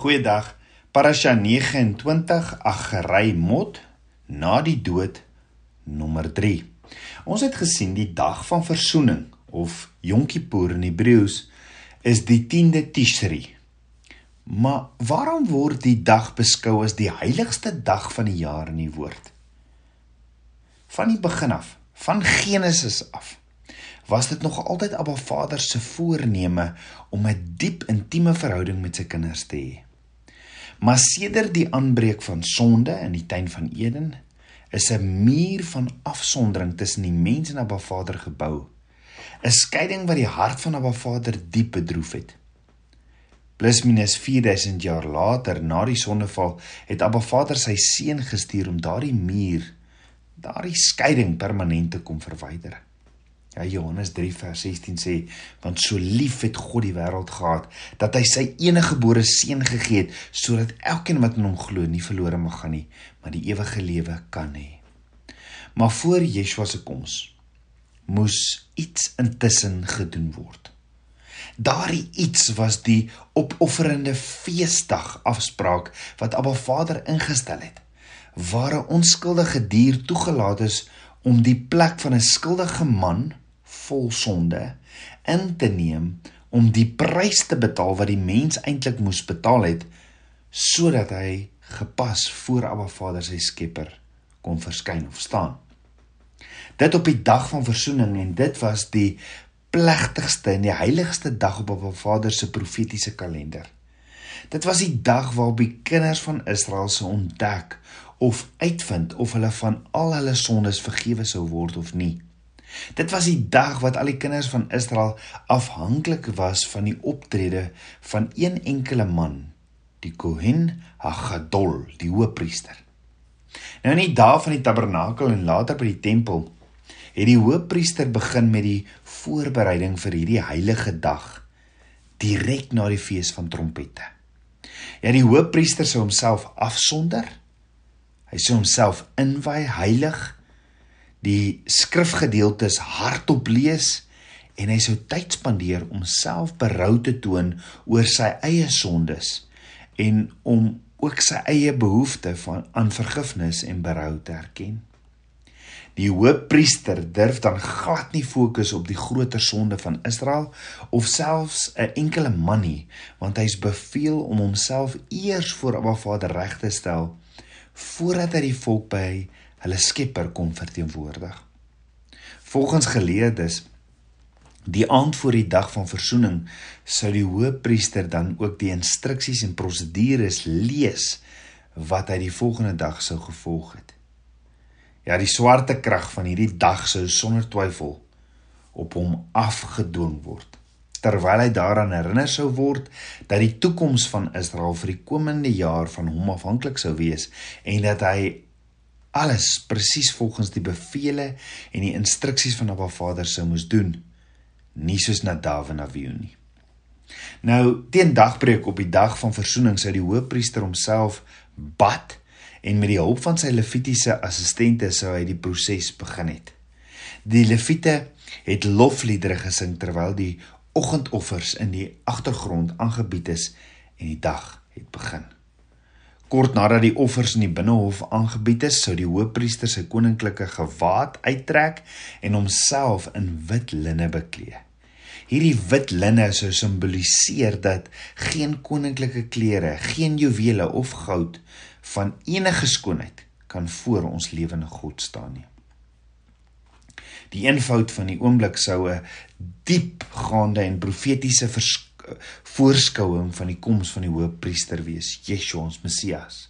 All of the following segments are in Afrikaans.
Goeiedag. Parasha 29 Agerai Mot na die dood nommer 3. Ons het gesien die dag van versoening of Yom Kippur in Hebreëus is die 10de Tishri. Maar waarom word die dag beskou as die heiligste dag van die jaar in die woord? Van die begin af, van Genesis af, was dit nog altyd Abba Vader se voorneme om 'n diep intieme verhouding met sy kinders te hê. Maar sedert die aanbreek van sonde in die tuin van Eden, is 'n muur van afsondering tussen die mens en Abba Vader gebou. 'n Skeiding wat die hart van Abba Vader diep bedroef het. Plus minus 4000 jaar later, na die sondeval, het Abba Vader sy seun gestuur om daardie muur, daardie skeiding permanent te kom verwyder. Ja Johannes 3 vers 16 sê want so lief het God die wêreld gehad dat hy sy enige gebore seun gegee het sodat elkeen wat in hom glo nie verlore mag gaan nie maar die ewige lewe kan hê. Maar voor Yeshua se koms moes iets intussen gedoen word. Daardie iets was die opofferende feesdag afspraak wat Abba Vader ingestel het waar 'n onskuldige dier toegelaat is om die plek van 'n skuldige man vol sonde in te neem om die prys te betaal wat die mens eintlik moes betaal het sodat hy gepas voor Abba Vader sy Skepper kon verskyn of staan. Dit op die dag van verzoening en dit was die plegtigste en die heiligste dag op Abba Vader se profetiese kalender. Dit was die dag waarop die kinders van Israel se ontdek of uitvind of hulle van al hulle sondes vergewe sou word of nie. Dit was die dag wat al die kinders van Israel afhanklik was van die optrede van een enkele man, die Kohen Hagadol, die hoëpriester. Nou in die dae van die tabernakel en later by die tempel, het die hoëpriester begin met die voorbereiding vir hierdie heilige dag direk na die fees van trompette. Ja, die hoëpriester sou homself afsonder. Hy sou homself inwy heilig die skrifgedeeltes hardop lees en hy sou tyd spandeer om self berou te toon oor sy eie sondes en om ook sy eie behoefte van aan vergifnis en berou te erken. Die hoofpriester durf dan glad nie fokus op die groter sonde van Israel of selfs 'n enkele man nie, want hy's beveel om homself eers voor Abba Vader reg te stel voordat hy die volk by hulle Skepper kom verteenwoordig. Volgens geleerdes die aand voor die dag van verzoening sou die hoëpriester dan ook die instruksies en prosedures lees wat hy die volgende dag sou gevolg het. Ja, die swarte krag van hierdie dag sou sonder twyfel op hom afgedwing word terwyl hy daaraan herinner sou word dat die toekoms van Israel vir die komende jaar van hom afhanklik sou wees en dat hy alles presies volgens die bevele en die instruksies van Abba Vader sou moes doen, nie soos Nadav en Abihu nie. Nou, teen dagbreek op die dag van verzoening sou die hoofpriester homself bad en met die hulp van sy levitiese assistente sou hy die proses begin het. Die leviete het lofliedere gesing terwyl die oggendoffers in die agtergrond aangebied is en die dag het begin. Kort nadat die offers in die binnehof aangebied is, sou die hoofpriester sy koninklike gewaad uittrek en homself in wit linne beklee. Hierdie wit linne sou simboliseer dat geen koninklike klere, geen juwele of goud van enige skoonheid kan voor ons lewende God staan nie. Die eenvoud van die oomblik sou 'n diepgaande en profetiese verskyn voorskouing van die koms van die hoëpriester wees, Yeshua ons Messias,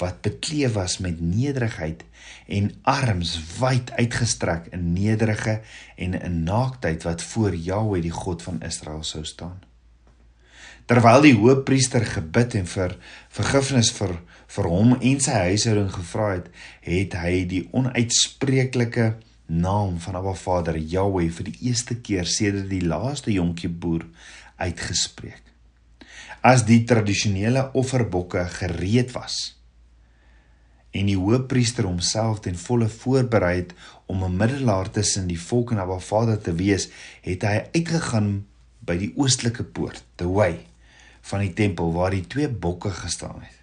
wat bekleed was met nederigheid en arms wyd uitgestrek in nederige en in naaktheid wat voor Jahweh die God van Israel sou staan. Terwyl die hoëpriester gebid en vir vergifnis vir vir hom en sy huishouding gevra het, het hy die onuitspreeklike naam van Abba Vader Jahweh vir die eerste keer sedert die laaste jonkie boer uitgespreek. As die tradisionele offerbokke gereed was en die hoofpriester homself ten volle voorberei het om 'n middelaar tussen die volk en Abba Vader te wees, het hy uitgegaan by die oostelike poort, the way, van die tempel waar die twee bokke gestaan het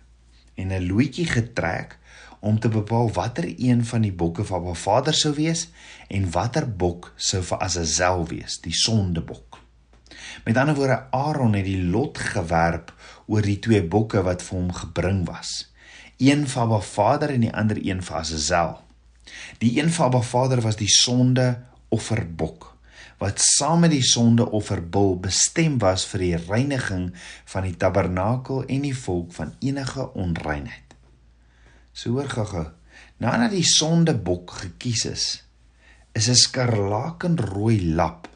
en 'n loetjie getrek om te bepaal watter een van die bokke vir Abba Vader sou wees en watter bok sou vir Azazel wees, die sondebok. Met ander woorde, Aaron het die lot gewerp oor die twee bokke wat vir hom gebring was. Een vir Abba Vader en die ander een vir Azazel. Die een vir Abba Vader was die sonde offerbok wat saam met die sondeofferbul bestem was vir die reiniging van die tabernakel en die volk van enige onreinheid. So hoor gaga, nadat die sondebok gekies is, is 'n skarlakenrooi lap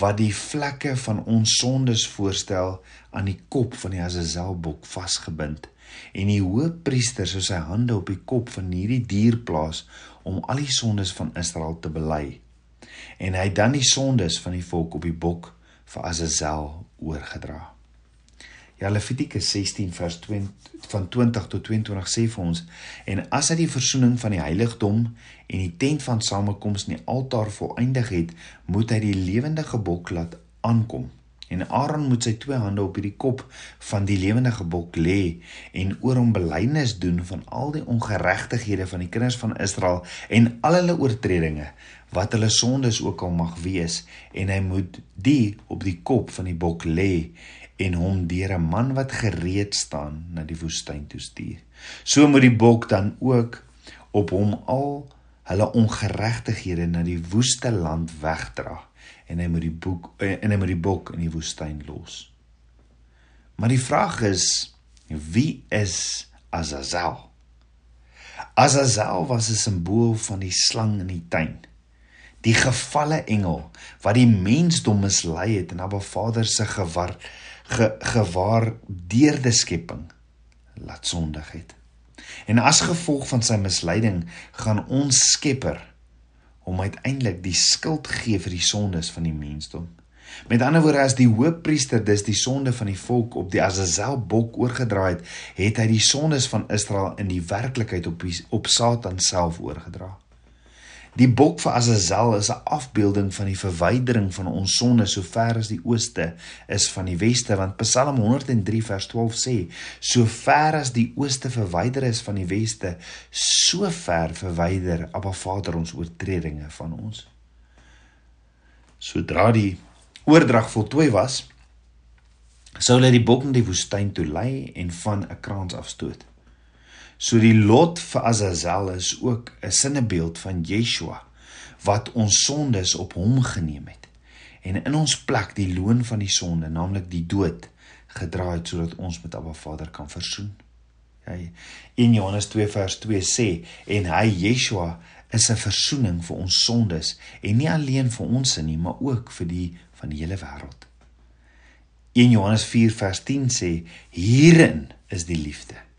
wat die vlekke van ons sondes voorstel aan die kop van die Azazelbok vasgebind en die hoëpriester sou sy hande op die kop van hierdie dier plaas om al die sondes van Israel te bely en hy het dan die sondes van die volk op die bok vir Azazel oorgedra. Ja Levitikus 16 vers 20 van 20 tot 22 sê vir ons en as hy die verzoening van die heiligdom en die tent van samekoms in die altaar volëindig het, moet hy die lewendige bok laat aankom. En Aaron moet sy twee hande op hierdie kop van die lewendige bok lê en oor hom belydenis doen van al die ongeregtighede van die kinders van Israel en al hulle oortredinge wat hulle sondes ook al mag wees en hy moet die op die kop van die bok lê en hom deur 'n man wat gereed staan na die woestyn toe stuur. So moet die bok dan ook op hom al hulle ongeregtighede na die woeste land wegdra en hy moet die boek en hy moet die bok in die woestyn los. Maar die vraag is wie is Azazel? Azazel was 'n simbool van die slang in die tuin die gevalle engel wat die mensdom mislei het en Abba Vader se gewar ge, gewaardeerde skepping laat sondig het. En as gevolg van sy misleiding gaan ons Skepper hom uiteindelik die skuld gee vir die sondes van die mensdom. Met ander woorde as die hoofpriester dus die sonde van die volk op die Azazel bok oorgedra het, het hy die sondes van Israel in die werklikheid op die, op Satan self oorgedra. Die bok vir Azazel is 'n afbeelding van die verwydering van ons sonde so ver as die ooste is van die weste want Psalm 103 vers 12 sê so ver as die ooste verwyder is van die weste so ver verwyder Abba Vader ons oortredinge van ons. Sodra die oordrag voltooi was sou hulle die bok in die woestyn toe lei en van 'n kraans afstoot. So die lot vir Azazel is ook 'n sinnebeeld van Yeshua wat ons sondes op hom geneem het en in ons plek die loon van die sonde, naamlik die dood, gedra het sodat ons met Abba Vader kan versoen. Ja, in Johannes 2 vers 2 sê en hy Yeshua is 'n verzoening vir ons sondes en nie alleen vir ons nie, maar ook vir die van die hele wêreld. In Johannes 4 vers 10 sê hierin is die liefde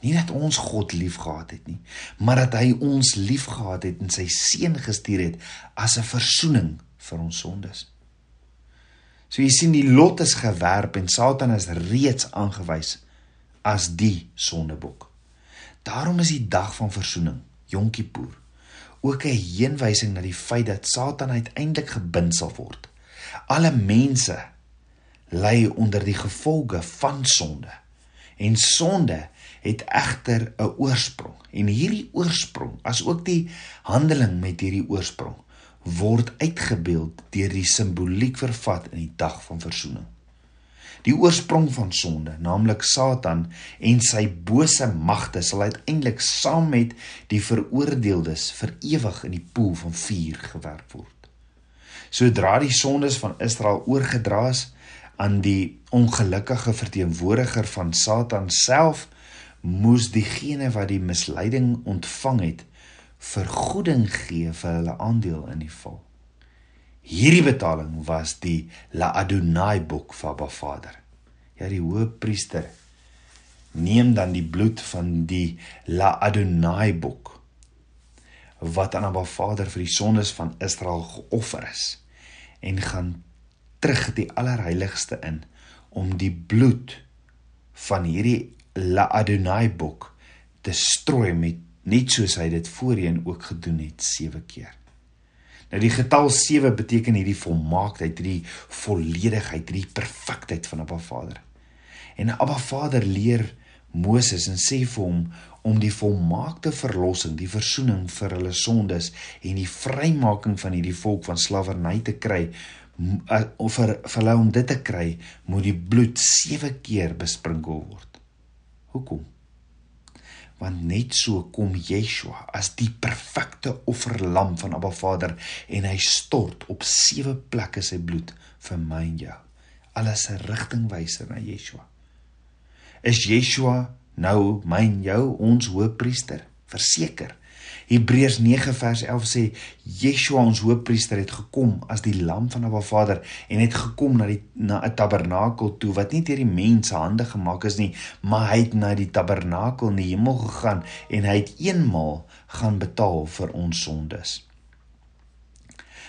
Nie dat ons God liefgehad het nie, maar dat hy ons liefgehad het en sy seun gestuur het as 'n verzoening vir ons sondes. So jy sien die lot is gewerp en Satan is reeds aangewys as die sondebok. Daarom is die dag van verzoening, Yom Kippur, ook 'n heenwysing na die feit dat Satan uiteindelik gebind sal word. Alle mense ly onder die gevolge van sonde. En sonde het egter 'n oorsprong en hierdie oorsprong asook die handeling met hierdie oorsprong word uitgebeeld deur die simboliek vervat in die dag van verzoening. Die oorsprong van sonde, naamlik Satan en sy bose magte sal uiteindelik saam met die veroordeeldes vir ewig in die poel van vuur gewerp word. Sodra die sondes van Israel oorgedra is aan die ongelukkige verteenwoordiger van Satan self, moes diegene wat die misleiding ontvang het vergoeding gee vir hulle aandeel in die val. Hierdie betaling was die La Adonai boek van Abba Vader. Ja die hoëpriester neem dan die bloed van die La Adonai boek wat aan Abba Vader vir die sondes van Israel geoffer is en gaan terug die allerheiligste in om die bloed van hierdie La Adonai boek te strooi met net soos hy dit voorheen ook gedoen het 7 keer. Nou die getal 7 beteken hierdie volmaaktheid, hierdie volledigheid, hierdie perfektheid van Abba Vader. En Abba Vader leer Moses en sê vir hom om die volmaakte verlossing, die verzoening vir hulle sondes en die vrymaking van hierdie volk van slawerny te kry of vir, vir hulle om dit te kry, moet die bloed 7 keer besprinkel word. Hoekom? Want net so kom Yeshua as die perfekte offerlam van Abba Vader en hy stort op 7 plekke sy bloed vir my en jou. Alles 'n rigtingwyser na Yeshua. Is Yeshua nou myn jou ons hoëpriester? Verseker. Hebreërs 9 vers 11 sê Yeshua ons hoëpriester het gekom as die lam van Abba Vader en het gekom na die na 'n tabernakel toe wat nie deur die mense hande gemaak is nie, maar hy het na die tabernakel in die hemel gegaan en hy het eenmaal gaan betaal vir ons sondes.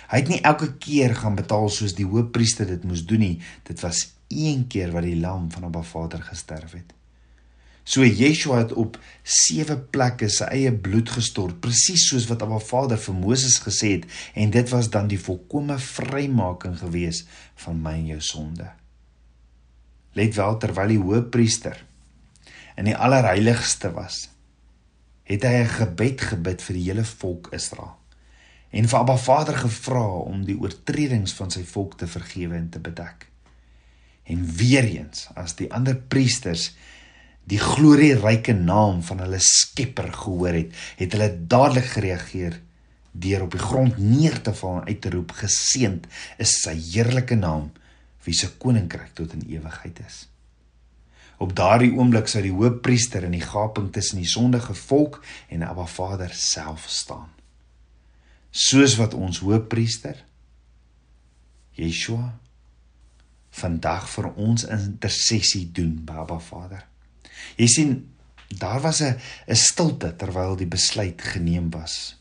Hy het nie elke keer gaan betaal soos die hoëpriester dit moes doen nie. Dit was een keer wat die lam van Abba Vader gesterf het. So Yeshua het op sewe plekke sy eie bloed gestort, presies soos wat Abba Vader vir Moses gesê het, en dit was dan die volkomme vrymaking gewees van my en jou sonde. Let wel terwyl die hoëpriester in die allerheiligste was, het hy 'n gebed gebid vir die hele volk Israel en vir Abba Vader gevra om die oortredings van sy volk te vergewe en te bedek. En weer eens, as die ander priesters die glorieryke naam van hulle Skepper gehoor het, het hulle dadelik gereageer deur op die grond neer te val en uit te roep: "Geseend is sy heerlike naam, wie se koninkryk tot in ewigheid is." Op daardie oomblik sou die hoofpriester in die gaping tussen die sondige volk en Abba Vader self staan. Soos wat ons hoofpriester Yeshua vandag vir ons intersessie doen by Abba Vader. Jy sien, daar was 'n 'n stilte terwyl die besluit geneem was.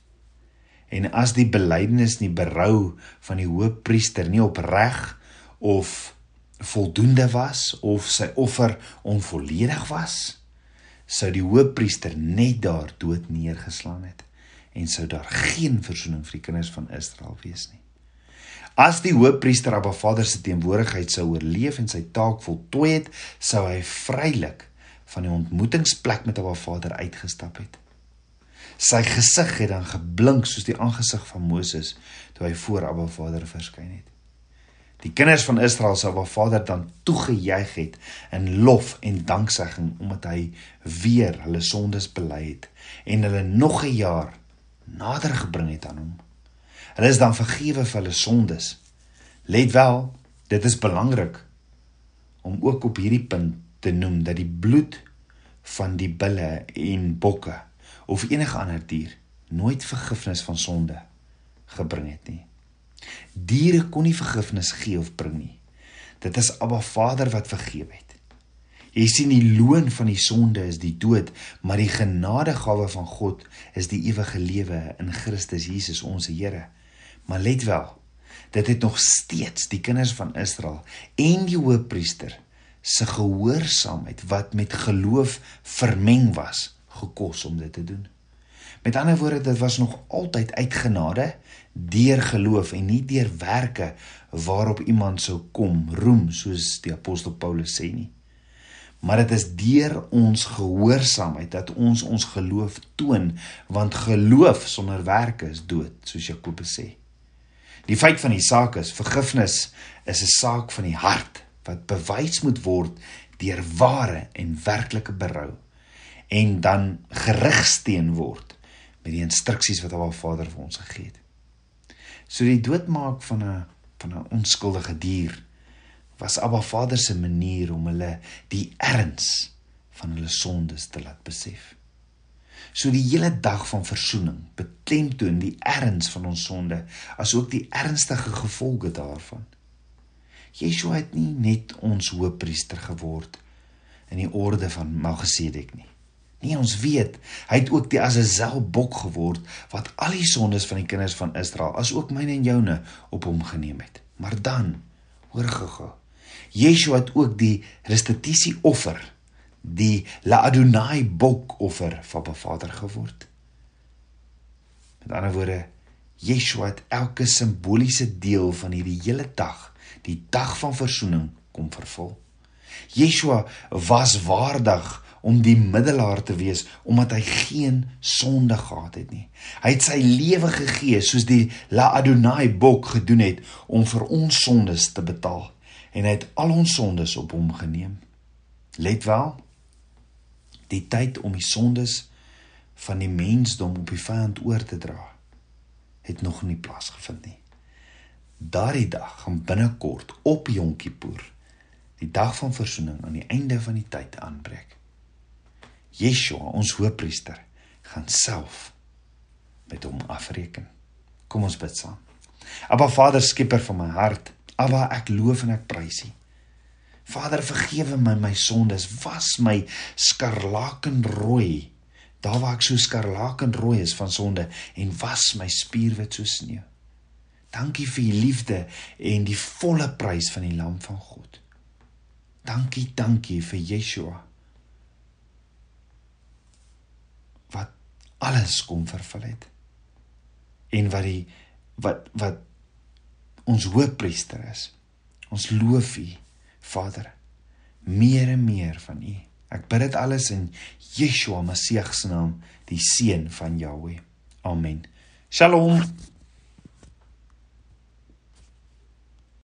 En as die belydenis nie berou van die hoofpriester nie opreg of voldoende was of sy offer onvolledig was, sou die hoofpriester net daar dood neergeslaan het en sou daar geen verzoening vir die kinders van Israel wees nie. As die hoofpriester Abba Vader se teenwoordigheid sou oorleef en sy taak voltooi het, sou hy vrylik van die ontmoetingsplek met Abba Vader uitgestap het. Sy gesig het dan geblink soos die aangesig van Moses toe hy voor Abba Vader verskyn het. Die kinders van Israel sou Abba Vader dan toegejuig het in lof en danksegging omdat hy weer hulle sondes bely het en hulle nog 'n jaar nader gebring het aan hom. Hulle is dan vergewe vir hulle sondes. Let wel, dit is belangrik om ook op hierdie punt te noem dat die bloed van die bulle en bokke of enige ander dier nooit vergifnis van sonde gebring het nie. Diere kon nie vergifnis gee of bring nie. Dit is Abba Vader wat vergewe het. Jy sien die loon van die sonde is die dood, maar die genadegawe van God is die ewige lewe in Christus Jesus ons Here. Maar let wel, dit het nog steeds die kinders van Israel en die hoofpriester se gehoorsaamheid wat met geloof vermeng was gekos om dit te doen. Met ander woorde dit was nog altyd uit genade deur geloof en nie deur werke waarop iemand sou kom roem soos die apostel Paulus sê nie. Maar dit is deur ons gehoorsaamheid dat ons ons geloof toon want geloof sonder werke is dood soos Jakobus sê. Die feit van die saak is vergifnis is 'n saak van die hart wat bewys moet word deur ware en werklike berou en dan gerigsteen word met die instruksies wat Abba Vader vir ons gegee het. So die doodmaak van 'n van 'n onskuldige dier was Abba Vader se manier om hulle die erns van hulle sondes te laat besef. So die hele dag van verzoening beklemtoon die erns van ons sonde asook die ernstige gevolge daarvan. Yeshua het nie net ons hoëpriester geword in die orde van Melchisedek nie. Nee, ons weet, hy het ook die Azazel bok geword wat al die sondes van die kinders van Israel, asook myne en joune, op hom geneem het. Maar dan, hoor gou-gou. Yeshua het ook die restituisie offer, die La Adonai bok offer van Vader geword. Met ander woorde, Yeshua het elke simboliese deel van hierdie hele dag, die dag van verzoening, kom vervul. Yeshua was waardig om die middelaar te wees omdat hy geen sonde gehad het nie. Hy het sy lewe gegee soos die La Adonai bok gedoen het om vir ons sondes te betaal en hy het al ons sondes op hom geneem. Let wel, die tyd om die sondes van die mensdom op die vyand oor te dra het nog nie plaasgevind nie. Daardie dag gaan binnekort op Yom Kippur, die dag van verzoening aan die einde van die tyd aanbreek. Yeshua, ons hoëpriester, gaan self met hom afreken. Kom ons bid saam. Aba Vader, skieper van my hart, Aba ek loof en ek prys U. Vader, vergewe my my sondes, was my skarlakenrooi, daar waar ek so skarlakenrooi is van sonde en was my spierwit so sneeu. Dankie vir U liefde en die volle prys van die lam van God. Dankie, dankie vir Yeshua alles kom vervul het. En wat die wat wat ons hoëpriester is. Ons loof U, Vader, meer en meer van U. Ek bid dit alles in Yeshua Messie se naam, die seun van Jahweh. Amen. Shalom.